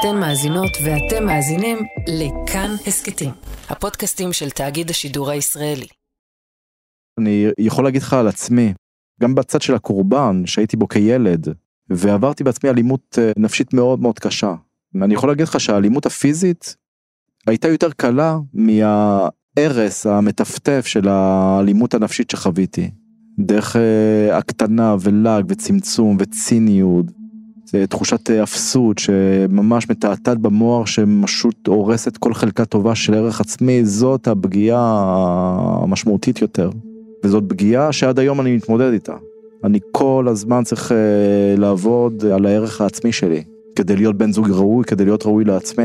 אתן מאזינות ואתם מאזינים לכאן הסכתים, הפודקאסטים של תאגיד השידור הישראלי. אני יכול להגיד לך על עצמי, גם בצד של הקורבן שהייתי בו כילד, ועברתי בעצמי אלימות אה, נפשית מאוד מאוד קשה. אני יכול להגיד לך שהאלימות הפיזית הייתה יותר קלה מההרס המטפטף של האלימות הנפשית שחוויתי. דרך uh, הקטנה ולעג וצמצום וציניות. זה תחושת אה, אפסות שממש מתעתעת במוח שפשוט הורסת כל חלקה טובה של ערך עצמי, זאת הפגיעה המשמעותית יותר. וזאת פגיעה שעד היום אני מתמודד איתה. אני כל הזמן צריך uh, לעבוד על הערך העצמי שלי, כדי להיות בן זוג ראוי, כדי להיות ראוי לעצמי.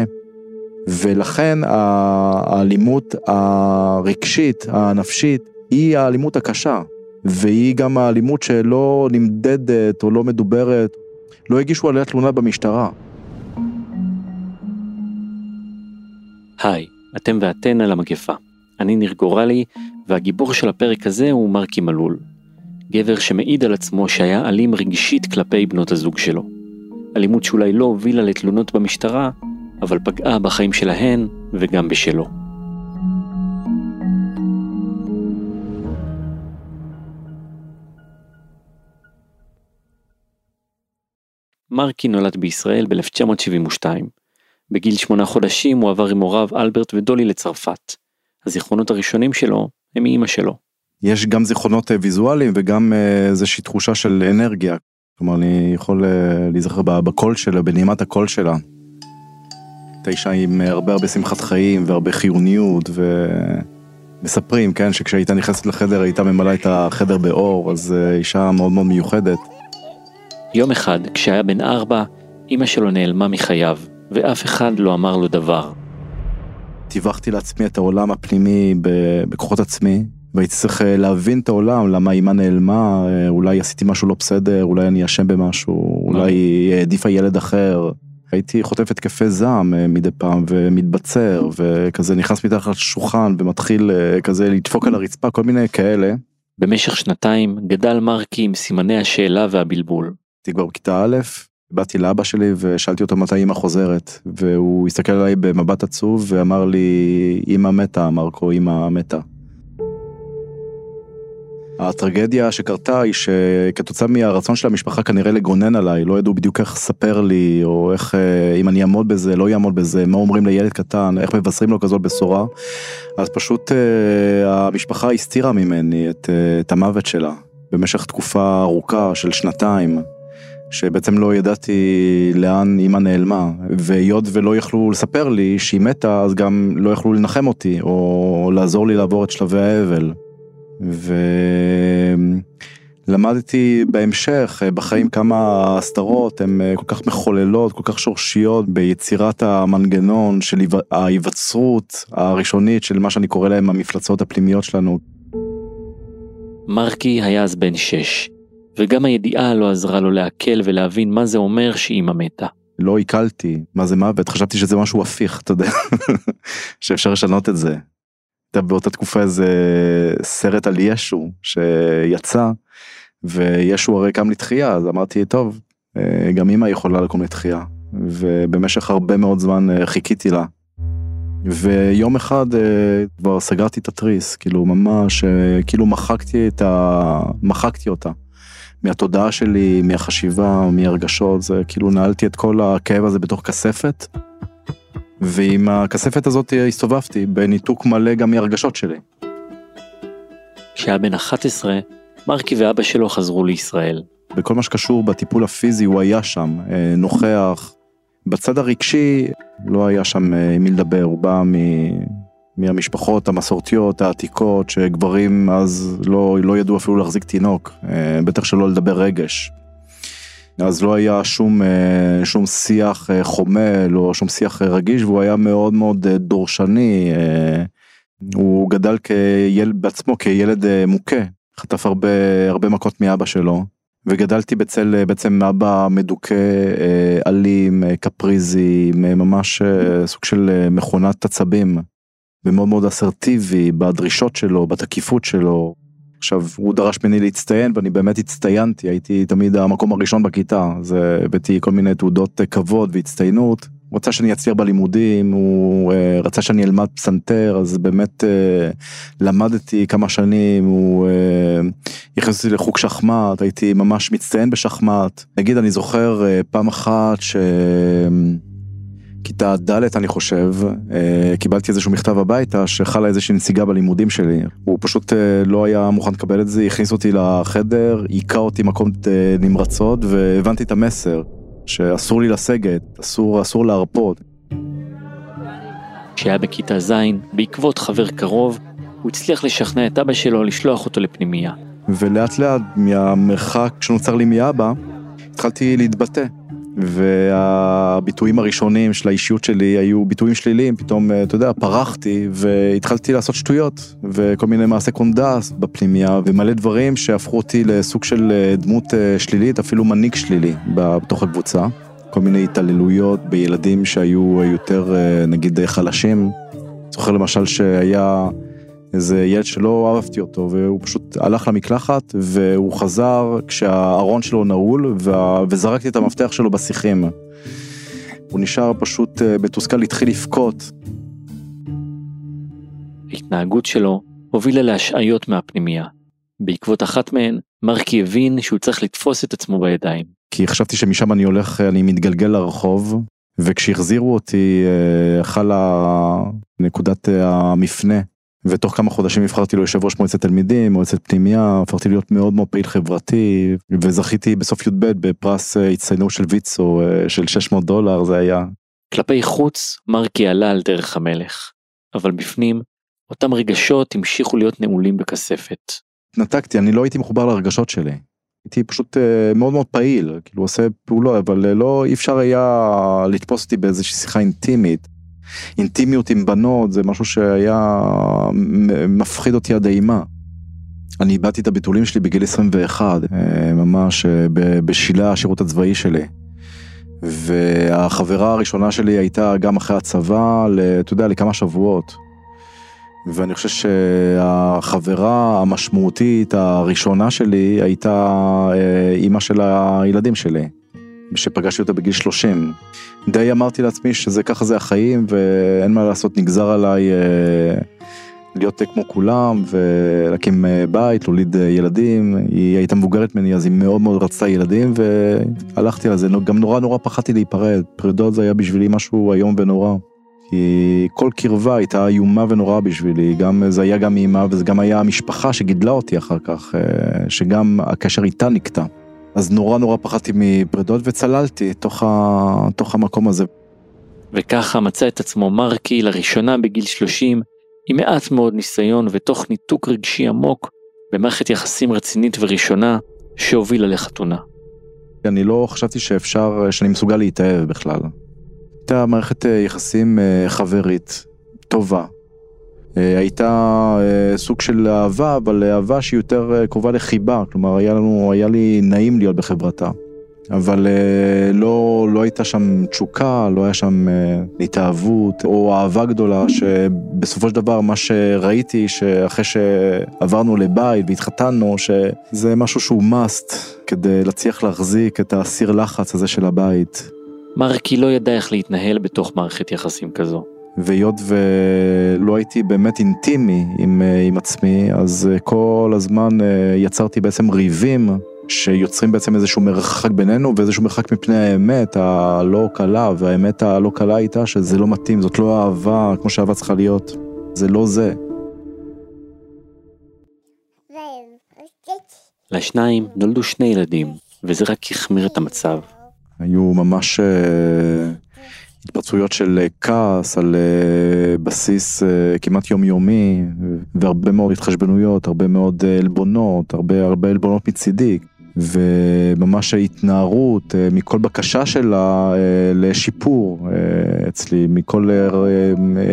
ולכן האלימות הרגשית, הנפשית, היא האלימות הקשה. והיא גם האלימות שלא נמדדת או לא מדוברת, לא הגישו עליה תלונה במשטרה. היי, אתם ואתן על המגפה. אני ניר גורלי, והגיבור של הפרק הזה הוא מרקי מלול. גבר שמעיד על עצמו שהיה אלים רגשית כלפי בנות הזוג שלו. אלימות שאולי לא הובילה לתלונות במשטרה, אבל פגעה בחיים שלהן וגם בשלו. מרקי נולד בישראל ב-1972. בגיל שמונה חודשים הוא עבר עם הוריו אלברט ודולי לצרפת. הזיכרונות הראשונים שלו הם מאימא שלו. יש גם זיכרונות אה, ויזואליים וגם אה, איזושהי תחושה של אנרגיה. כלומר אני יכול אה, להיזכר בקול שלה, בנעימת הקול שלה. הייתה אישה עם הרבה הרבה שמחת חיים והרבה חיוניות ומספרים כן שכשהייתה נכנסת לחדר הייתה ממלאה את החדר באור אז אישה מאוד מאוד מיוחדת. יום אחד, כשהיה בן ארבע, אמא שלו נעלמה מחייו, ואף אחד לא אמר לו דבר. טיווחתי לעצמי את העולם הפנימי בכוחות עצמי, והייתי צריך אה, להבין את העולם, למה אמא נעלמה, אה, אולי עשיתי משהו לא בסדר, אולי אני אשם במשהו, אולי היא העדיפה ילד אחר. הייתי חוטף התקפי זעם אה, מדי פעם ומתבצר וכזה נכנס מתחת לשולחן ומתחיל כזה לדפוק על הרצפה כל מיני כאלה. במשך שנתיים גדל מרקי עם סימני השאלה והבלבול. הייתי כבר בכיתה א', באתי לאבא שלי ושאלתי אותו מתי אמא חוזרת, והוא הסתכל עליי במבט עצוב ואמר לי, אמא מתה, מרקו, אמא מתה. הטרגדיה שקרתה היא שכתוצאה מהרצון של המשפחה כנראה לגונן עליי, לא ידעו בדיוק איך לספר לי, או איך, אה, אם אני אעמוד בזה, לא אעמוד בזה, מה אומרים לילד קטן, איך מבשרים לו כזאת בשורה. אז פשוט אה, המשפחה הסתירה ממני את, אה, את המוות שלה במשך תקופה ארוכה של שנתיים. שבעצם לא ידעתי לאן אימא נעלמה, והיות ולא יכלו לספר לי שהיא מתה, אז גם לא יכלו לנחם אותי, או לעזור לי לעבור את שלבי האבל. ולמדתי בהמשך בחיים כמה הסתרות הן כל כך מחוללות, כל כך שורשיות ביצירת המנגנון של ההיווצרות הראשונית של מה שאני קורא להם המפלצות הפנימיות שלנו. מרקי היה אז בן שש. וגם הידיעה לא עזרה לו לעכל ולהבין מה זה אומר שאימא מתה. לא עיכלתי מה זה מוות, חשבתי שזה משהו הפיך, אתה יודע, שאפשר לשנות את זה. הייתה באותה תקופה איזה סרט על ישו שיצא, וישו הרי קם לתחייה, אז אמרתי, טוב, אה, גם אמא יכולה לקום לתחייה. ובמשך הרבה מאוד זמן אה, חיכיתי לה. ויום אחד אה, כבר סגרתי את התריס, כאילו ממש, כאילו מחקתי את ה... מחקתי אותה. מהתודעה שלי, מהחשיבה, מהרגשות, זה כאילו נעלתי את כל הכאב הזה בתוך כספת. ועם הכספת הזאת הסתובבתי בניתוק מלא גם מהרגשות שלי. כשהיה בן 11, מרקי ואבא שלו חזרו לישראל. בכל מה שקשור בטיפול הפיזי הוא היה שם, אה, נוכח. בצד הרגשי לא היה שם אה, עם מי לדבר, הוא בא מהמשפחות המסורתיות העתיקות שגברים אז לא, לא ידעו אפילו להחזיק תינוק, אה, בטח שלא לדבר רגש. אז לא היה שום, אה, שום שיח אה, חומל או שום שיח רגיש והוא היה מאוד מאוד דורשני. הוא גדל כילד בעצמו כילד מוכה, חטף הרבה, הרבה מכות מאבא שלו. וגדלתי בצל בעצם אבא מדוכא, אלים, קפריזי, ממש סוג של מכונת עצבים. ומאוד מאוד אסרטיבי בדרישות שלו, בתקיפות שלו. עכשיו, הוא דרש ממני להצטיין ואני באמת הצטיינתי, הייתי תמיד המקום הראשון בכיתה, אז הבאתי כל מיני תעודות כבוד והצטיינות. הוא רצה שאני אצליח בלימודים, הוא אה, רצה שאני אלמד פסנתר, אז באמת אה, למדתי כמה שנים, הוא אה, הכניס אותי לחוג שחמט, הייתי ממש מצטיין בשחמט. נגיד, אני זוכר אה, פעם אחת ש... כיתה ד' אני חושב, אה, קיבלתי איזשהו מכתב הביתה שחלה איזושהי נסיגה בלימודים שלי. הוא פשוט אה, לא היה מוכן לקבל את זה, הכניס אותי לחדר, היכה אותי מכות אה, נמרצות והבנתי את המסר, שאסור לי לסגת, אסור, אסור להרפות. כשהיה בכיתה ז', בעקבות חבר קרוב, הוא הצליח לשכנע את אבא שלו לשלוח אותו לפנימייה. ולאט לאט מהמרחק שנוצר לי מאבא, התחלתי להתבטא. והביטויים הראשונים של האישיות שלי היו ביטויים שליליים, פתאום, אה, אתה יודע, פרחתי והתחלתי לעשות שטויות וכל מיני מעשי קונדס בפנימיה ומלא דברים שהפכו אותי לסוג של אה, דמות אה, שלילית, אפילו מנהיג שלילי בתוך הקבוצה. כל מיני התעללויות בילדים שהיו יותר נגיד חלשים. זוכר למשל שהיה איזה ילד שלא אהבתי אותו והוא פשוט הלך למקלחת והוא חזר כשהארון שלו נעול וה... וזרקתי את המפתח שלו בשיחים. הוא נשאר פשוט אה, מתוסכל, התחיל לבכות. ההתנהגות שלו הובילה להשעיות מהפנימייה. בעקבות אחת מהן, מרקי הבין שהוא צריך לתפוס את עצמו בידיים. כי חשבתי שמשם אני הולך, אני מתגלגל לרחוב, וכשהחזירו אותי, אה, חלה נקודת אה, המפנה ותוך כמה חודשים נבחרתי ליושב ראש מועצת תלמידים, מועצת פנימייה, הפכתי להיות מאוד מאוד פעיל חברתי, וזכיתי בסוף י"ב בפרס אה, הצטיינות של ויצו אה, של 600 דולר, זה היה. כלפי חוץ, מרקי עלה על דרך המלך, אבל בפנים, אותם רגשות המשיכו להיות נעולים בכספת. התנתקתי, אני לא הייתי מחובר לרגשות שלי. הייתי פשוט uh, מאוד מאוד פעיל, כאילו עושה פעולות, אבל לא, אי אפשר היה לתפוס אותי באיזושהי שיחה אינטימית. אינטימיות עם בנות זה משהו שהיה מפחיד אותי עד אימה. אני איבדתי את הביטולים שלי בגיל 21, אה, ממש אה, בשלהי השירות הצבאי שלי. והחברה הראשונה שלי הייתה גם אחרי הצבא, אתה יודע, לכמה שבועות. ואני חושב שהחברה המשמעותית הראשונה שלי הייתה אה, אימא של הילדים שלי. שפגשתי אותה בגיל 30. די אמרתי לעצמי שזה ככה זה החיים ואין מה לעשות נגזר עליי אה, להיות כמו כולם ולהקים אה, בית, להוליד אה, ילדים. היא הייתה מבוגרת ממני אז היא מאוד מאוד רצתה ילדים והלכתי על זה, גם נורא נורא פחדתי להיפרד, פרידות זה היה בשבילי משהו איום ונורא. כי כל קרבה הייתה איומה ונוראה בשבילי, גם זה היה גם אימה וזה גם היה המשפחה שגידלה אותי אחר כך, אה, שגם הקשר איתה נקטע. אז נורא נורא פחדתי מפרידות וצללתי תוך, ה... תוך המקום הזה. וככה מצא את עצמו מרקי לראשונה בגיל 30, עם מעט מאוד ניסיון ותוך ניתוק רגשי עמוק, במערכת יחסים רצינית וראשונה, שהובילה לחתונה. אני לא חשבתי שאפשר, שאני מסוגל להתאהב בכלל. הייתה מערכת אה, יחסים אה, חברית, טובה, הייתה אה, סוג של אהבה, אבל אהבה שהיא יותר אה, קרובה לחיבה, כלומר היה לנו, היה לי נעים להיות בחברתה. אבל לא, לא הייתה שם תשוקה, לא היה שם התאהבות או אהבה גדולה, שבסופו של דבר מה שראיתי, שאחרי שעברנו לבית והתחתנו, שזה משהו שהוא must כדי להצליח להחזיק את הסיר לחץ הזה של הבית. מרקי לא ידע איך להתנהל בתוך מערכת יחסים כזו. והיות ולא הייתי באמת אינטימי עם, אה, עם עצמי, אז אה, כל הזמן אה, יצרתי בעצם ריבים שיוצרים בעצם איזשהו מרחק בינינו ואיזשהו מרחק מפני האמת הלא קלה, והאמת הלא קלה הייתה שזה לא מתאים, זאת לא אהבה כמו שאהבה צריכה להיות, זה לא זה. לשניים נולדו שני ילדים, וזה רק החמיר את המצב. היו ממש... התפרצויות של אה, כעס על אה, בסיס אה, כמעט יומיומי והרבה מאוד התחשבנויות, הרבה מאוד עלבונות, הרבה הרבה עלבונות מצידי. וממש ההתנערות מכל בקשה שלה לשיפור אצלי, מכל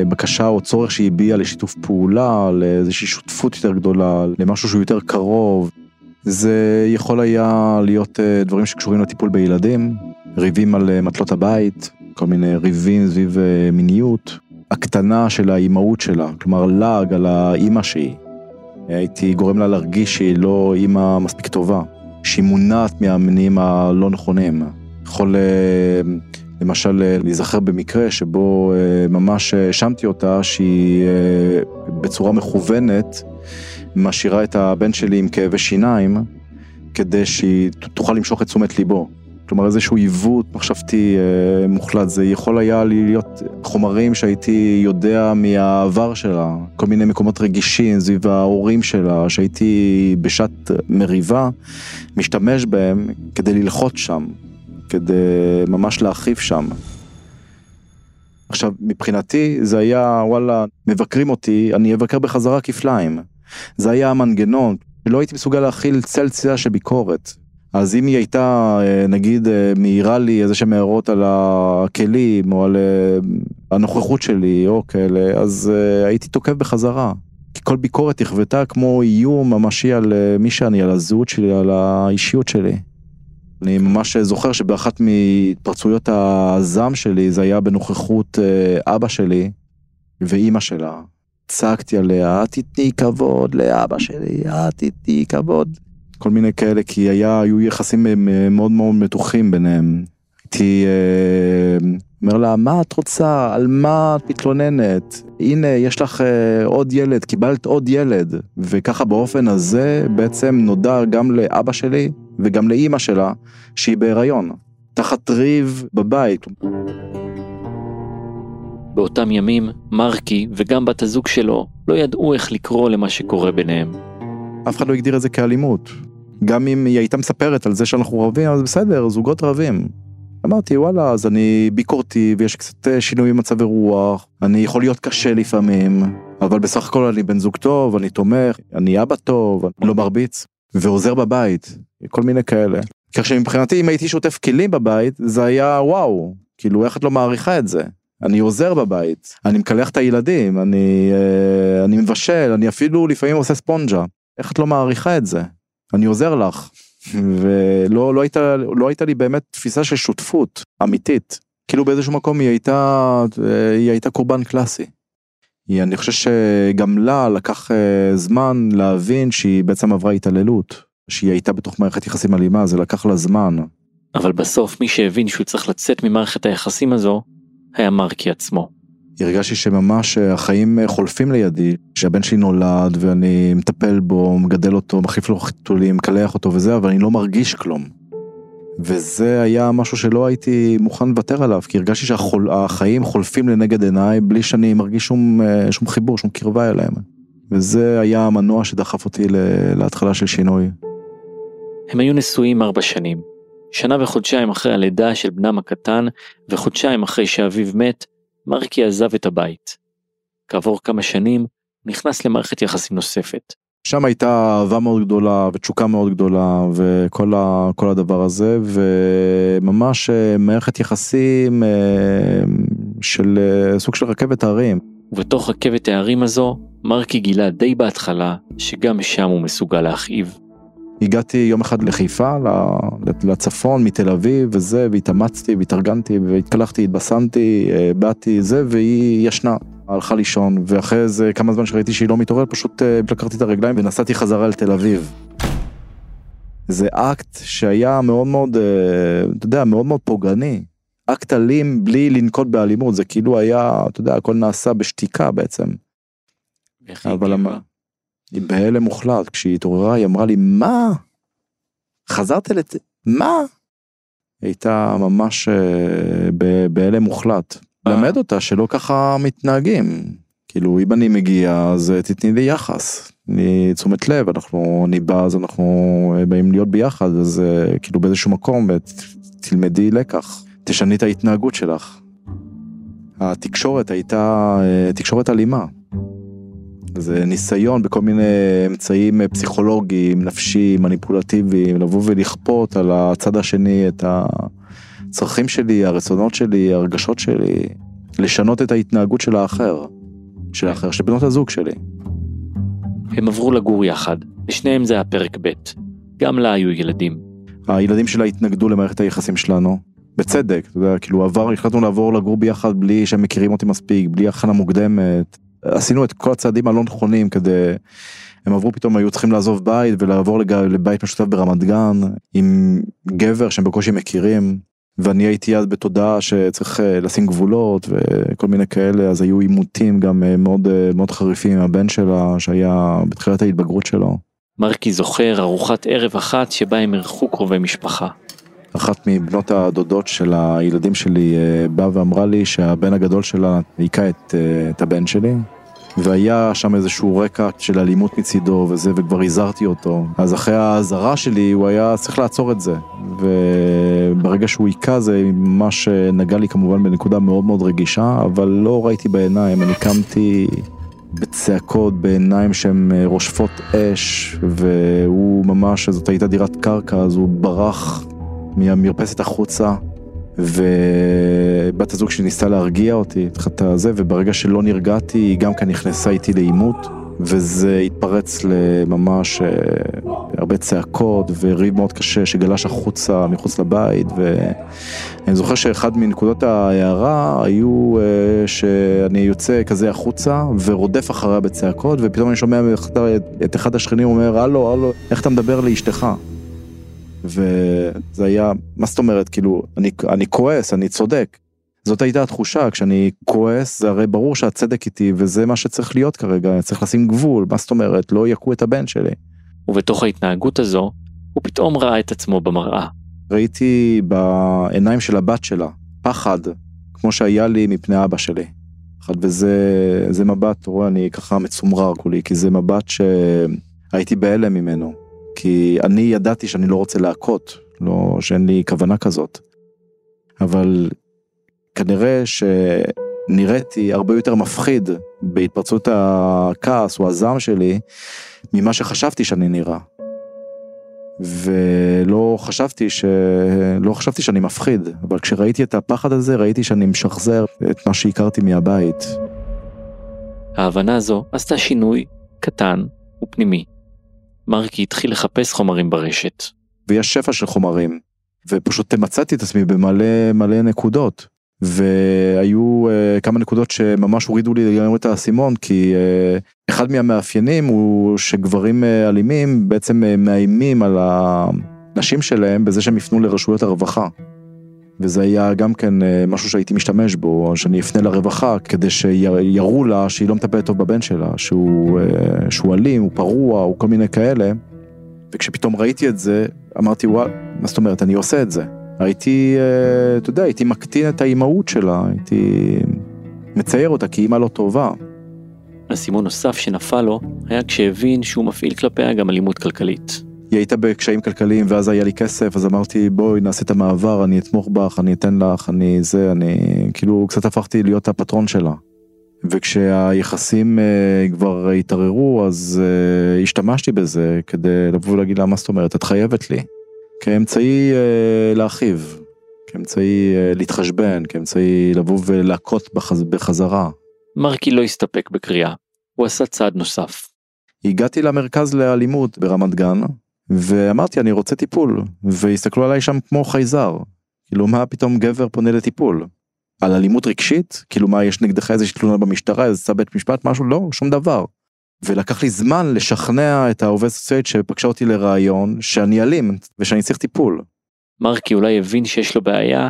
בקשה או צורך שהיא הביעה לשיתוף פעולה, לאיזושהי שותפות יותר גדולה, למשהו שהוא יותר קרוב. זה יכול היה להיות דברים שקשורים לטיפול בילדים, ריבים על מטלות הבית, כל מיני ריבים סביב אה, מיניות, הקטנה של האימהות שלה, כלומר לעג על האימא שהיא. הייתי גורם לה להרגיש שהיא לא אימא מספיק טובה, שהיא מונעת מהמינים הלא נכונים. יכול אה, למשל אה, להיזכר במקרה שבו ממש האשמתי אותה שהיא בצורה מכוונת משאירה את הבן שלי עם כאבי שיניים כדי שהיא תוכל למשוך את תשומת ליבו. כלומר איזשהו עיוות מחשבתי אה, מוחלט, זה יכול היה להיות חומרים שהייתי יודע מהעבר שלה, כל מיני מקומות רגישים סביב ההורים שלה, שהייתי בשעת מריבה משתמש בהם כדי ללחוץ שם, כדי ממש להרחיב שם. עכשיו מבחינתי זה היה וואלה מבקרים אותי אני אבקר בחזרה כפליים. זה היה המנגנון לא הייתי מסוגל להכיל צל צלילה של ביקורת אז אם היא הייתה אה, נגיד אה, מעירה לי איזה שהם הערות על הכלים או על אה, הנוכחות שלי או כאלה אז הייתי תוקף בחזרה. כי כל ביקורת נכוותה כמו איום ממשי על מי שאני על הזהות שלי על האישיות שלי. אני ממש זוכר שבאחת מהתפרצויות הזעם שלי זה היה בנוכחות אבא שלי ואימא שלה. צעקתי עליה, את תתני כבוד לאבא שלי, את תתני כבוד. כל מיני כאלה, כי היה, היו יחסים אה, מאוד מאוד מתוחים ביניהם. הייתי אה, אומר לה, מה את רוצה? על מה את מתלוננת? הנה, יש לך אה, עוד ילד, קיבלת עוד ילד. וככה באופן הזה בעצם נודע גם לאבא שלי וגם לאימא שלה שהיא בהיריון. תחת ריב בבית. באותם ימים, מרקי וגם בת הזוג שלו לא ידעו איך לקרוא למה שקורה ביניהם. אף אחד לא הגדיר את זה כאלימות. גם אם היא הייתה מספרת על זה שאנחנו רבים, אז בסדר, זוגות רבים. אמרתי וואלה אז אני ביקורתי ויש קצת אה, שינוי במצבי רוח אני יכול להיות קשה לפעמים אבל בסך הכל אני בן זוג טוב אני תומך אני אבא טוב אני לא מרביץ ועוזר בבית כל מיני כאלה. כך שמבחינתי אם הייתי שוטף כלים בבית זה היה וואו כאילו איך את לא מעריכה את זה אני עוזר בבית אני מקלח את הילדים אני אה, אני מבשל אני אפילו לפעמים עושה ספונג'ה איך את לא מעריכה את זה אני עוזר לך. ולא לא הייתה לא הייתה לי באמת תפיסה של שותפות אמיתית כאילו באיזשהו מקום היא הייתה היא הייתה קורבן קלאסי. אני חושב שגם לה לקח אה, זמן להבין שהיא בעצם עברה התעללות שהיא הייתה בתוך מערכת יחסים אלימה זה לקח לה זמן. אבל בסוף מי שהבין שהוא צריך לצאת ממערכת היחסים הזו היה מרקי עצמו. הרגשתי שממש אה, החיים אה, חולפים לידי, שהבן שלי נולד ואני מטפל בו, מגדל אותו, מחליף לו חיתולים, מקלח אותו וזה, אבל אני לא מרגיש כלום. וזה היה משהו שלא הייתי מוכן לוותר עליו, כי הרגשתי שהחיים חולפים לנגד עיניי בלי שאני מרגיש שום, אה, שום חיבור, שום קרבה אליהם. וזה היה המנוע שדחף אותי להתחלה של שינוי. הם היו נשואים ארבע שנים. שנה וחודשיים אחרי הלידה של בנם הקטן, וחודשיים אחרי שאביו מת, מרקי עזב את הבית. כעבור כמה שנים, נכנס למערכת יחסים נוספת. שם הייתה אהבה מאוד גדולה ותשוקה מאוד גדולה וכל ה, כל הדבר הזה וממש אה, מערכת יחסים אה, של אה, סוג של רכבת הרים. ובתוך רכבת ההרים הזו, מרקי גילה די בהתחלה שגם שם הוא מסוגל להכאיב. הגעתי יום אחד לחיפה, לצפון, מתל אביב וזה, והתאמצתי והתארגנתי והתקלחתי, התבשמתי, אה, באתי זה, והיא ישנה. הלכה לישון, ואחרי זה כמה זמן שראיתי שהיא לא מתעוררת, פשוט אה, לקחתי את הרגליים ונסעתי חזרה לתל אביב. זה אקט שהיה מאוד מאוד, אה, אתה יודע, מאוד מאוד פוגעני. אקט אלים בלי לנקוט באלימות, זה כאילו היה, אתה יודע, הכל נעשה בשתיקה בעצם. אבל הגיבה? היא בהלם מוחלט, כשהיא התעוררה היא אמרה לי מה? חזרת לת... מה? היא הייתה ממש uh, בהלם מוחלט. אה. למד אותה שלא ככה מתנהגים. כאילו אם אני מגיע אז אה, תתני לי יחס, תני תשומת לב, אנחנו, אני בא אז אנחנו באים להיות ביחד אז כאילו באיזשהו מקום תלמדי לקח, תשני את ההתנהגות שלך. התקשורת הייתה תקשורת אלימה. זה ניסיון בכל מיני אמצעים פסיכולוגיים, נפשיים, מניפולטיביים, לבוא ולכפות על הצד השני את הצרכים שלי, הרצונות שלי, הרגשות שלי, לשנות את ההתנהגות של האחר, של האחר, של בנות הזוג שלי. הם עברו לגור יחד, לשניהם זה היה פרק ב', גם לה היו ילדים. הילדים שלה התנגדו למערכת היחסים שלנו, בצדק, אתה יודע, כאילו עבר, החלטנו לעבור לגור ביחד בלי שהם מכירים אותי מספיק, בלי הכנה מוקדמת. עשינו את כל הצעדים הלא נכונים כדי, הם עברו פתאום היו צריכים לעזוב בית ולעבור לג... לבית משותף ברמת גן עם גבר שהם בקושי מכירים ואני הייתי אז בתודעה שצריך אה, לשים גבולות וכל מיני כאלה, אז היו עימותים גם אה, מאוד אה, מאוד חריפים עם הבן שלה שהיה בתחילת ההתבגרות שלו. מרקי זוכר ארוחת ערב אחת שבה הם אירחו קרובי משפחה. אחת מבנות הדודות של הילדים שלי באה ואמרה לי שהבן הגדול שלה היכה את, את הבן שלי, והיה שם איזשהו רקע של אלימות מצידו וזה, וכבר הזהרתי אותו. אז אחרי האזהרה שלי הוא היה צריך לעצור את זה. וברגע שהוא היכה זה ממש נגע לי כמובן בנקודה מאוד מאוד רגישה, אבל לא ראיתי בעיניים, אני קמתי בצעקות, בעיניים שהן רושפות אש, והוא ממש, זאת הייתה דירת קרקע, אז הוא ברח מהמרפסת החוצה. ובת הזוג שלי ניסתה להרגיע אותי, התחלת זה, וברגע שלא נרגעתי, היא גם כאן נכנסה איתי לעימות, וזה התפרץ לממש אה, הרבה צעקות וריב מאוד קשה שגלש החוצה, מחוץ לבית, ואני זוכר שאחד מנקודות ההערה היו אה, שאני יוצא כזה החוצה ורודף אחריה בצעקות, ופתאום אני שומע את אחד השכנים אומר, הלו, הלו, איך אתה מדבר לאשתך? וזה היה, מה זאת אומרת, כאילו, אני, אני כועס, אני צודק. זאת הייתה התחושה, כשאני כועס, זה הרי ברור שהצדק איתי, וזה מה שצריך להיות כרגע, צריך לשים גבול, מה זאת אומרת, לא יכו את הבן שלי. ובתוך ההתנהגות הזו, הוא פתאום ראה את עצמו במראה. ראיתי בעיניים של הבת שלה, פחד, כמו שהיה לי מפני אבא שלי. וזה מבט, אתה רואה, אני ככה מצומרר כולי, כי זה מבט שהייתי בהלם ממנו. כי אני ידעתי שאני לא רוצה להכות, לא שאין לי כוונה כזאת. אבל כנראה שנראיתי הרבה יותר מפחיד בהתפרצות הכעס או הזעם שלי ממה שחשבתי שאני נראה. ולא חשבתי ש... לא חשבתי שאני מפחיד, אבל כשראיתי את הפחד הזה ראיתי שאני משחזר את מה שהכרתי מהבית. ההבנה הזו עשתה שינוי קטן ופנימי מרקי התחיל לחפש חומרים ברשת. ויש שפע של חומרים, ופשוט מצאתי את עצמי במלא מלא נקודות. והיו uh, כמה נקודות שממש הורידו לי לגמרי את האסימון כי uh, אחד מהמאפיינים הוא שגברים uh, אלימים בעצם uh, מאיימים על הנשים שלהם בזה שהם יפנו לרשויות הרווחה. וזה היה גם כן אה, משהו שהייתי משתמש בו, שאני אפנה לרווחה כדי שיראו לה שהיא לא מטפלת טוב בבן שלה, שהוא, אה, שהוא אלים, הוא פרוע, הוא כל מיני כאלה. וכשפתאום ראיתי את זה, אמרתי, וואי, מה זאת אומרת, אני עושה את זה. הייתי, אה, אתה יודע, הייתי מקטין את האימהות שלה, הייתי מצייר אותה כאימא לא טובה. אסימון נוסף שנפל לו היה כשהבין שהוא מפעיל כלפיה גם אלימות כלכלית. היא הייתה בקשיים כלכליים ואז היה לי כסף אז אמרתי בואי נעשה את המעבר אני אתמוך בך אני אתן לך אני זה אני כאילו קצת הפכתי להיות הפטרון שלה. וכשהיחסים uh, כבר התערערו אז uh, השתמשתי בזה כדי לבוא ולהגיד לה מה זאת אומרת את חייבת לי. כאמצעי uh, להרחיב, כאמצעי uh, להתחשבן, כאמצעי לבוא ולהכות בחז... בחזרה. מרקי לא הסתפק בקריאה, הוא עשה צעד נוסף. הגעתי למרכז לאלימות ברמת גן ואמרתי אני רוצה טיפול והסתכלו עליי שם כמו חייזר כאילו מה פתאום גבר פונה לטיפול על אלימות רגשית כאילו מה יש נגדך איזה תלונה במשטרה איזה בית משפט משהו לא שום דבר. ולקח לי זמן לשכנע את העובד סוציאלית שפגשה אותי לראיון שאני אלים ושאני צריך טיפול. מרקי אולי הבין שיש לו בעיה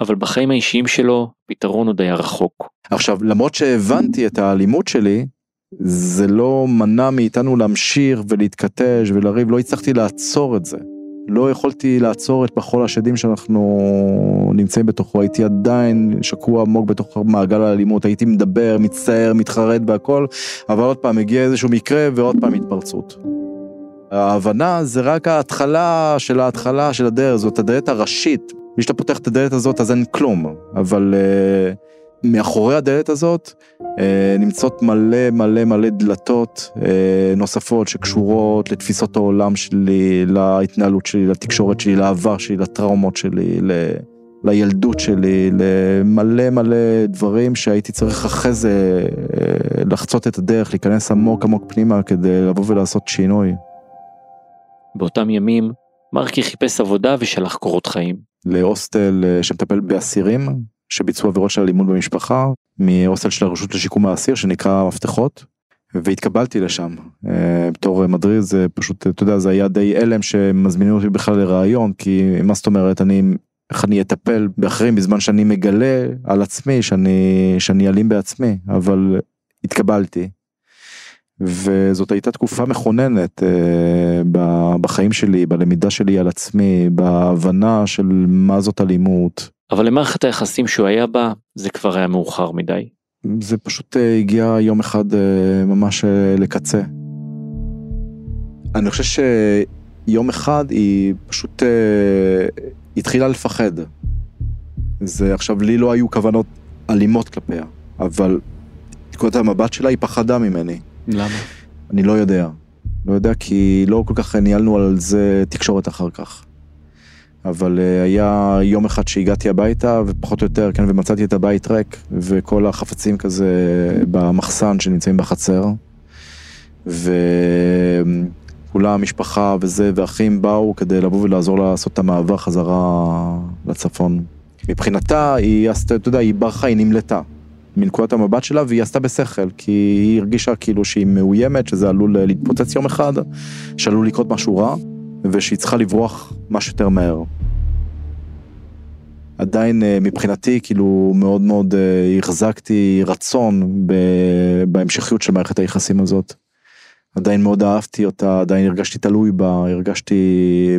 אבל בחיים האישיים שלו פתרון עוד היה רחוק. עכשיו למרות שהבנתי את האלימות שלי זה לא מנע מאיתנו להמשיך ולהתכתש ולריב, לא הצלחתי לעצור את זה. לא יכולתי לעצור את מחול השדים שאנחנו נמצאים בתוכו, הייתי עדיין שקוע עמוק בתוך מעגל האלימות, הייתי מדבר, מצטער, מתחרט והכל, אבל עוד פעם הגיע איזשהו מקרה ועוד פעם התפרצות. ההבנה זה רק ההתחלה של ההתחלה של הדרך, זאת הדלת הראשית. מי שאתה פותח את הדלת הזאת אז אין כלום, אבל... Uh, מאחורי הדלת הזאת אה, נמצאות מלא מלא מלא דלתות אה, נוספות שקשורות לתפיסות העולם שלי, להתנהלות שלי, לתקשורת שלי, לעבר שלי, לטראומות שלי, ל... לילדות שלי, למלא מלא דברים שהייתי צריך אחרי זה אה, לחצות את הדרך, להיכנס עמוק עמוק פנימה כדי לבוא ולעשות שינוי. באותם ימים מרקי חיפש עבודה ושלח קורות חיים. להוסטל שמטפל באסירים שביצעו עבירות של אלימות במשפחה מהוסטל של הרשות לשיקום האסיר שנקרא מפתחות והתקבלתי לשם אה, בתור מדריד זה פשוט אתה יודע זה היה די הלם שמזמינים אותי בכלל לראיון כי מה זאת אומרת אני איך אני אטפל באחרים בזמן שאני מגלה על עצמי שאני, שאני אלים בעצמי, אבל התקבלתי. וזאת הייתה תקופה מכוננת אה, בחיים שלי, בלמידה שלי על עצמי, בהבנה של מה זאת אלימות. אבל למערכת היחסים שהוא היה בה, זה כבר היה מאוחר מדי. זה פשוט אה, הגיע יום אחד אה, ממש אה, לקצה. אני חושב שיום אחד היא פשוט התחילה לפחד. זה עכשיו, לי לא היו כוונות אלימות כלפיה, אבל נקודת המבט שלה היא פחדה ממני. למה? אני לא יודע. לא יודע כי לא כל כך ניהלנו על זה תקשורת אחר כך. אבל uh, היה יום אחד שהגעתי הביתה ופחות או יותר כן ומצאתי את הבית ריק וכל החפצים כזה במחסן שנמצאים בחצר. וכולה המשפחה וזה ואחים באו כדי לבוא ולעזור לעשות את המעבר חזרה לצפון. מבחינתה היא עשתה, אתה יודע, היא ברחה, היא נמלטה. מנקודת המבט שלה והיא עשתה בשכל כי היא הרגישה כאילו שהיא מאוימת שזה עלול להתפוצץ יום אחד שעלול לקרות משהו רע ושהיא צריכה לברוח מה שיותר מהר. עדיין אה, מבחינתי כאילו מאוד מאוד אה, החזקתי רצון בהמשכיות של מערכת היחסים הזאת. עדיין מאוד אהבתי אותה, עדיין הרגשתי תלוי בה, הרגשתי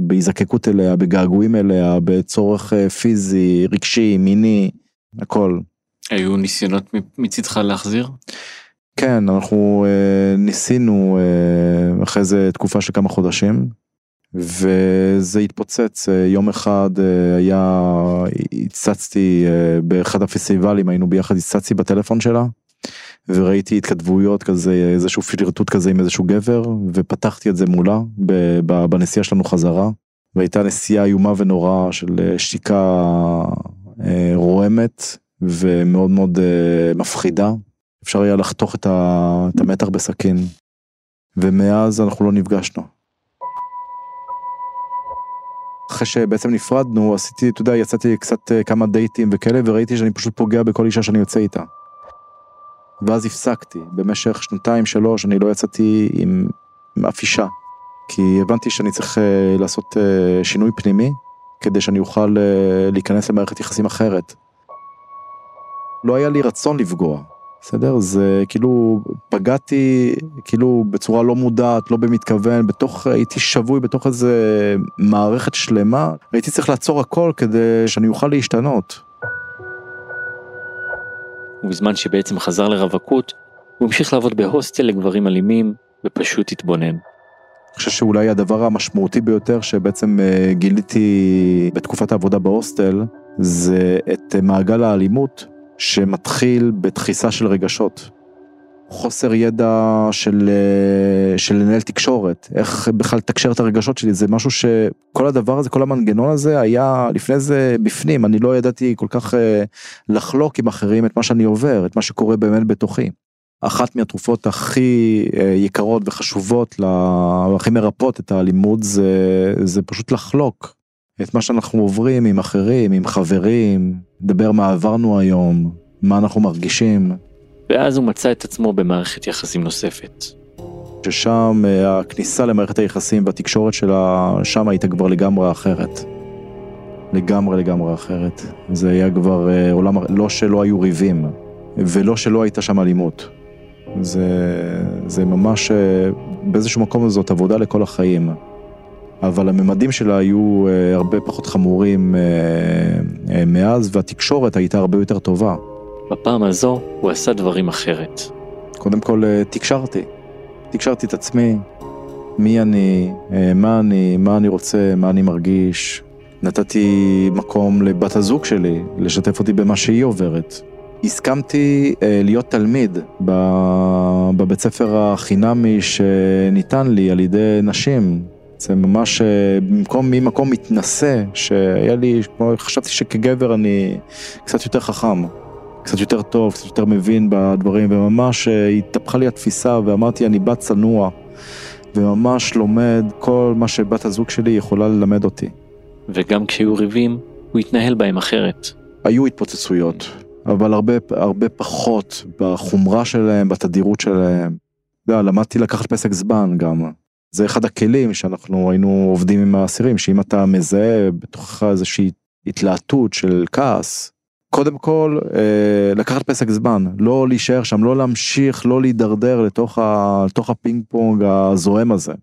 בהזדקקות אליה, בגעגועים אליה, בצורך אה, פיזי, רגשי, מיני, הכל. היו ניסיונות מצידך להחזיר? כן, אנחנו ניסינו אחרי זה תקופה של כמה חודשים. וזה התפוצץ. יום אחד היה הצצתי באחד הפסטיבלים היינו ביחד הצצתי בטלפון שלה וראיתי התכתבויות כזה איזשהו פילרטוט כזה עם איזשהו גבר ופתחתי את זה מולה בנסיעה שלנו חזרה. והייתה נסיעה איומה ונוראה של שתיקה רועמת ומאוד מאוד מפחידה. אפשר היה לחתוך את המתח בסכין. ומאז אנחנו לא נפגשנו. אחרי שבעצם נפרדנו עשיתי אתה יודע יצאתי קצת אה, כמה דייטים וכאלה וראיתי שאני פשוט פוגע בכל אישה שאני יוצא איתה. ואז הפסקתי במשך שנתיים שלוש אני לא יצאתי עם, עם אף אישה. כי הבנתי שאני צריך uh, לעשות uh, שינוי פנימי כדי שאני אוכל uh, להיכנס למערכת יחסים אחרת. לא היה לי רצון לפגוע, בסדר? זה כאילו פגעתי כאילו בצורה לא מודעת, לא במתכוון, בתוך, הייתי שבוי בתוך איזה מערכת שלמה, הייתי צריך לעצור הכל כדי שאני אוכל להשתנות. ובזמן שבעצם חזר לרווקות, הוא המשיך לעבוד בהוסטל לגברים אלימים, ופשוט התבונן. אני חושב שאולי הדבר המשמעותי ביותר שבעצם אה, גיליתי בתקופת העבודה בהוסטל, זה את מעגל האלימות שמתחיל בתחיסה של רגשות. חוסר ידע של, אה, של לנהל תקשורת, איך בכלל לתקשר את הרגשות שלי, זה משהו שכל הדבר הזה, כל המנגנון הזה היה לפני זה בפנים, אני לא ידעתי כל כך אה, לחלוק עם אחרים את מה שאני עובר, את מה שקורה באמת בתוכי. אחת מהתרופות הכי אה, יקרות וחשובות, הכי מרפאות את האלימות זה, זה פשוט לחלוק את מה שאנחנו עוברים עם אחרים, עם חברים, לדבר מה עברנו היום, מה אנחנו מרגישים. ואז הוא מצא את עצמו במערכת יחסים נוספת. ששם אה, הכניסה למערכת היחסים והתקשורת שלה, שם הייתה כבר לגמרי אחרת. לגמרי לגמרי אחרת. זה היה כבר אה, עולם, לא שלא היו ריבים, ולא שלא הייתה שם אלימות. זה, זה ממש אה, באיזשהו מקום זאת עבודה לכל החיים. אבל הממדים שלה היו אה, הרבה פחות חמורים אה, אה, מאז, והתקשורת הייתה הרבה יותר טובה. בפעם הזו הוא עשה דברים אחרת. קודם כל תקשרתי. תקשרתי את עצמי, מי אני, מה אני, מה אני רוצה, מה אני מרגיש. נתתי מקום לבת הזוג שלי לשתף אותי במה שהיא עוברת. הסכמתי להיות תלמיד בבית ספר החינמי שניתן לי על ידי נשים זה ממש אה, במקום ממקום מתנשא שהיה לי, כמו חשבתי שכגבר אני קצת יותר חכם, קצת יותר טוב, קצת יותר מבין בדברים, וממש אה, התהפכה לי התפיסה ואמרתי אני בת צנוע, וממש לומד כל מה שבת הזוג שלי יכולה ללמד אותי. וגם כשהיו ריבים, הוא התנהל בהם אחרת. היו התפוצצויות, אבל הרבה, הרבה פחות בחומרה שלהם, בתדירות שלהם. יודע, למדתי לקחת פסק זמן גם. זה אחד הכלים שאנחנו היינו עובדים עם האסירים, שאם אתה מזהה בתוכך איזושהי התלהטות, של כעס. קודם כל אה, לקחת פסק זמן, לא להישאר שם, לא להמשיך, לא להידרדר לתוך, ה, לתוך הפינג פונג הזוהם הזה.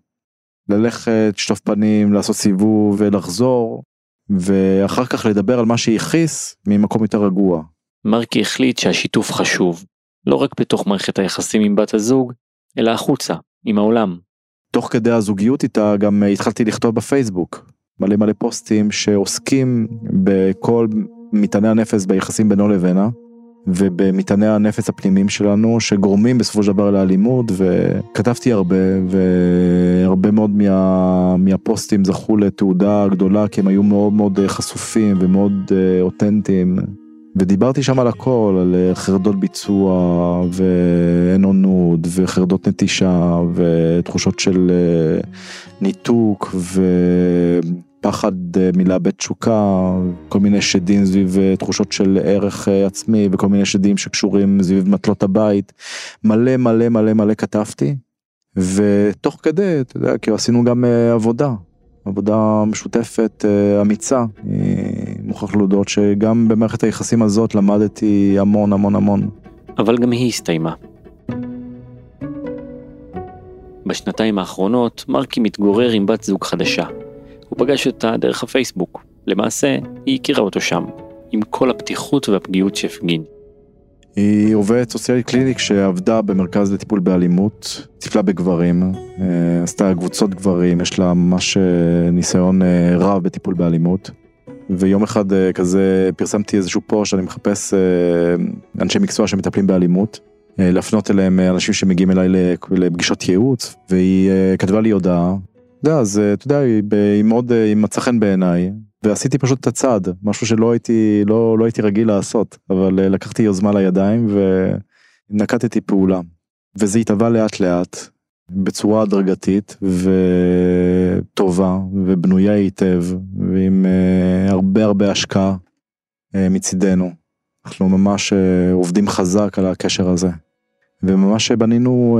ללכת, לשטוף פנים, לעשות סיבוב ולחזור, ואחר כך לדבר על מה שהכעיס ממקום יותר רגוע. מרקי החליט שהשיתוף חשוב, לא רק בתוך מערכת היחסים עם בת הזוג, אלא החוצה, עם העולם. תוך כדי הזוגיות איתה גם התחלתי לכתוב בפייסבוק מלא מלא פוסטים שעוסקים בכל מטעני הנפש ביחסים בינו לבינה ובמטעני הנפש הפנימיים שלנו שגורמים בסופו של דבר לאלימות וכתבתי הרבה והרבה מאוד מה, מהפוסטים זכו לתעודה גדולה כי הם היו מאוד מאוד חשופים ומאוד אה, אותנטיים ודיברתי שם על הכל, על אה, חרדות ביצוע ואין עונות וחרדות נטישה ותחושות של אה, ניתוק ופחד אה, מלאבד תשוקה, כל מיני שדים סביב תחושות של ערך עצמי וכל מיני שדים שקשורים סביב מטלות הבית. מלא מלא מלא מלא כתבתי ותוך כדי, אתה יודע, כאילו עשינו גם עבודה. עבודה משותפת אמיצה, מוכרח להודות שגם במערכת היחסים הזאת למדתי המון המון המון. אבל גם היא הסתיימה. בשנתיים האחרונות מרקי מתגורר עם בת זוג חדשה. הוא פגש אותה דרך הפייסבוק. למעשה, היא הכירה אותו שם, עם כל הפתיחות והפגיעות שהפגין. היא עובדת סוציאלית קליניק שעבדה במרכז לטיפול באלימות, טיפלה בגברים, אה, עשתה קבוצות גברים, יש לה ממש אה, ניסיון אה, רב בטיפול באלימות. ויום אחד אה, כזה פרסמתי איזשהו פוסט שאני מחפש אה, אנשי מקצוע שמטפלים באלימות. אה, להפנות אליהם אנשים שמגיעים אליי לפגישות ייעוץ והיא כתבה לי הודעה. אז אתה יודע, היא מאוד, היא מצא חן בעיניי ועשיתי פשוט את הצעד, משהו שלא הייתי, לא, לא הייתי רגיל לעשות, אבל לקחתי יוזמה לידיים ונקטתי פעולה. וזה התהווה לאט לאט, בצורה הדרגתית וטובה ובנויה היטב ועם uh, הרבה הרבה השקעה uh, מצידנו. אנחנו ממש uh, עובדים חזק על הקשר הזה. וממש בנינו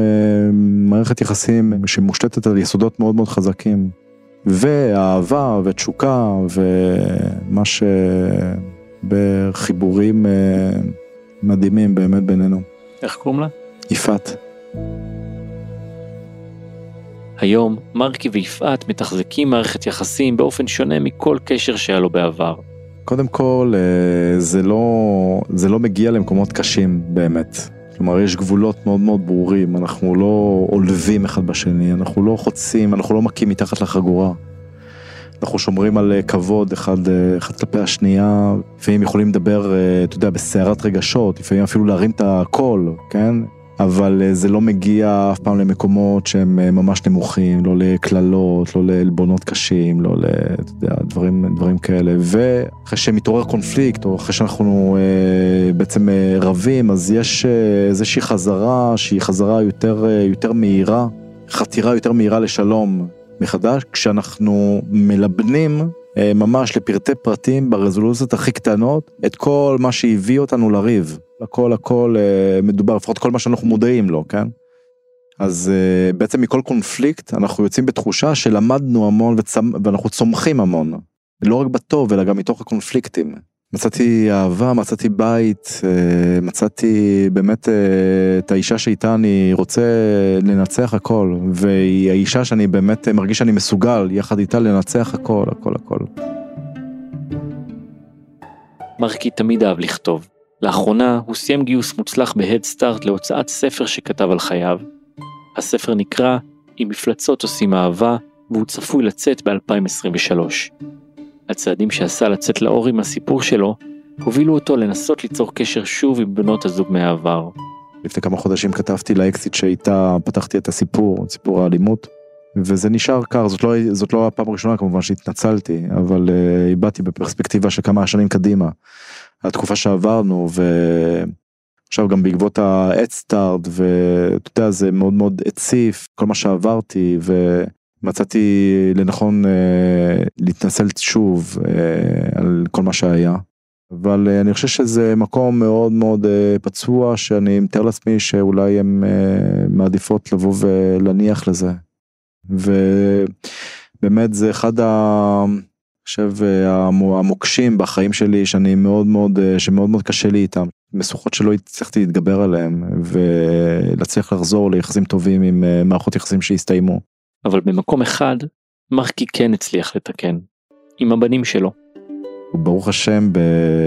מערכת יחסים שמושתתת על יסודות מאוד מאוד חזקים. ואהבה ותשוקה וממש בחיבורים uh, מדהימים באמת בינינו. איך קוראים לה? יפעת. היום מרקי ויפעת מתחזקים מערכת יחסים באופן שונה מכל קשר שהיה לו בעבר. קודם כל אה, זה לא זה לא מגיע למקומות קשים באמת. כלומר יש גבולות מאוד מאוד ברורים אנחנו לא עולבים אחד בשני אנחנו לא חוצים אנחנו לא מכים מתחת לחגורה. אנחנו שומרים על אה, כבוד אחד, אה, אחד כלפי השנייה, לפעמים יכולים לדבר, אתה יודע, בסערת רגשות, לפעמים אפילו להרים את הקול, כן? אבל אה, זה לא מגיע אף פעם למקומות שהם אה, ממש נמוכים, לא לקללות, לא לעלבונות קשים, לא לדברים דברים כאלה. ואחרי שמתעורר קונפליקט, או אחרי שאנחנו אה, בעצם אה, רבים, אז יש אה, איזושהי חזרה שהיא חזרה יותר, יותר מהירה, חתירה יותר מהירה לשלום מחדש, כשאנחנו מלבנים ממש לפרטי פרטים ברזולוציות הכי קטנות את כל מה שהביא אותנו לריב. הכל הכל אה, מדובר לפחות כל מה שאנחנו מודעים לו כן. אז אה, בעצם מכל קונפליקט אנחנו יוצאים בתחושה שלמדנו המון וצמ... ואנחנו צומחים המון. לא רק בטוב אלא גם מתוך הקונפליקטים. מצאתי אהבה, מצאתי בית, מצאתי באמת את האישה שאיתה אני רוצה לנצח הכל, והיא האישה שאני באמת מרגיש שאני מסוגל יחד איתה לנצח הכל, הכל, הכל. מרקי תמיד אהב לכתוב. לאחרונה הוא סיים גיוס מוצלח בהדסטארט להוצאת ספר שכתב על חייו. הספר נקרא "אם מפלצות עושים אהבה" והוא צפוי לצאת ב-2023. הצעדים שעשה לצאת לאור עם הסיפור שלו, הובילו אותו לנסות ליצור קשר שוב עם בנות הזוג מהעבר. לפני כמה חודשים כתבתי לאקסיט שאיתה פתחתי את הסיפור, את סיפור האלימות, וזה נשאר קר, זאת לא, זאת לא הפעם הראשונה כמובן שהתנצלתי, אבל uh, איבדתי בפרספקטיבה של כמה שנים קדימה. התקופה שעברנו ועכשיו גם בעקבות ה-Head ואתה יודע זה מאוד מאוד הציף כל מה שעברתי ו... מצאתי לנכון אה, להתנצל שוב אה, על כל מה שהיה. אבל אה, אני חושב שזה מקום מאוד מאוד אה, פצוע שאני מתאר לעצמי שאולי הן אה, מעדיפות לבוא ולהניח לזה. ובאמת זה אחד ה... חושב אה, המוקשים בחיים שלי שאני מאוד מאוד אה, שמאוד מאוד קשה לי איתם משוכות שלא הצלחתי להתגבר עליהם ולהצליח לחזור ליחסים טובים עם אה, מערכות יחסים שהסתיימו. אבל במקום אחד מרקי כן הצליח לתקן עם הבנים שלו. ברוך השם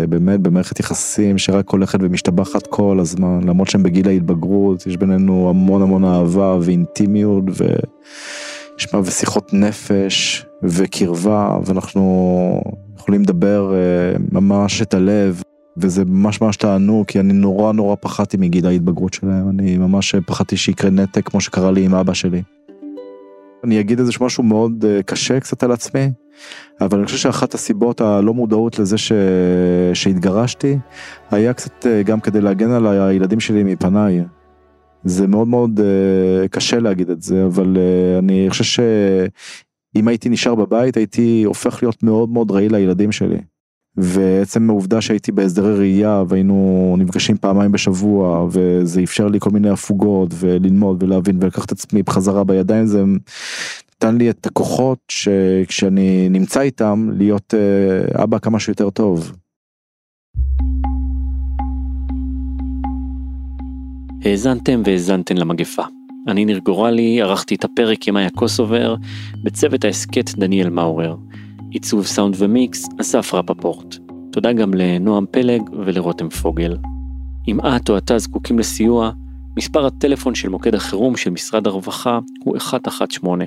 באמת במערכת יחסים שרק הולכת ומשתבחת כל הזמן למרות שהם בגיל ההתבגרות יש בינינו המון המון אהבה ואינטימיות ויש מה ושיחות נפש וקרבה ואנחנו יכולים לדבר אה, ממש את הלב וזה ממש ממש תענוג כי אני נורא נורא פחדתי מגיל ההתבגרות שלהם אני ממש פחדתי שיקרה נתק כמו שקרה לי עם אבא שלי. אני אגיד איזה משהו מאוד אה, קשה קצת על עצמי אבל אני חושב שאחת הסיבות הלא מודעות לזה ש... שהתגרשתי היה קצת אה, גם כדי להגן על הילדים שלי מפניי. זה מאוד מאוד קשה להגיד את זה אבל אני חושב שאם הייתי נשאר בבית הייתי הופך להיות מאוד מאוד רעיל לילדים שלי. ועצם העובדה שהייתי בהסדרי ראייה והיינו נפגשים פעמיים בשבוע וזה אפשר לי כל מיני הפוגות וללמוד ולהבין ולקחת את עצמי בחזרה בידיים זה נתן לי את הכוחות שכשאני נמצא איתם להיות אה, אבא כמה שיותר טוב. האזנתם והאזנתן למגפה. אני ניר גורלי, ערכתי את הפרק עם איה קוסובר, בצוות ההסכת דניאל מאורר. עיצוב סאונד ומיקס, אסף רפפורט. תודה גם לנועם פלג ולרותם פוגל. אם את או אתה זקוקים לסיוע, מספר הטלפון של מוקד החירום של משרד הרווחה הוא 118.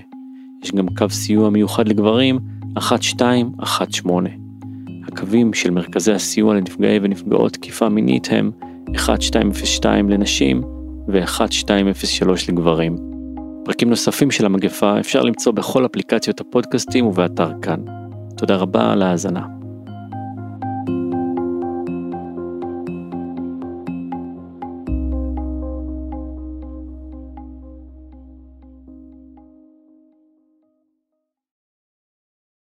יש גם קו סיוע מיוחד לגברים, 1218. הקווים של מרכזי הסיוע לנפגעי ונפגעות תקיפה מינית הם 1202 לנשים ו-1203 לגברים. פרקים נוספים של המגפה אפשר למצוא בכל אפליקציות הפודקאסטים ובאתר כאן. תודה רבה על ההאזנה.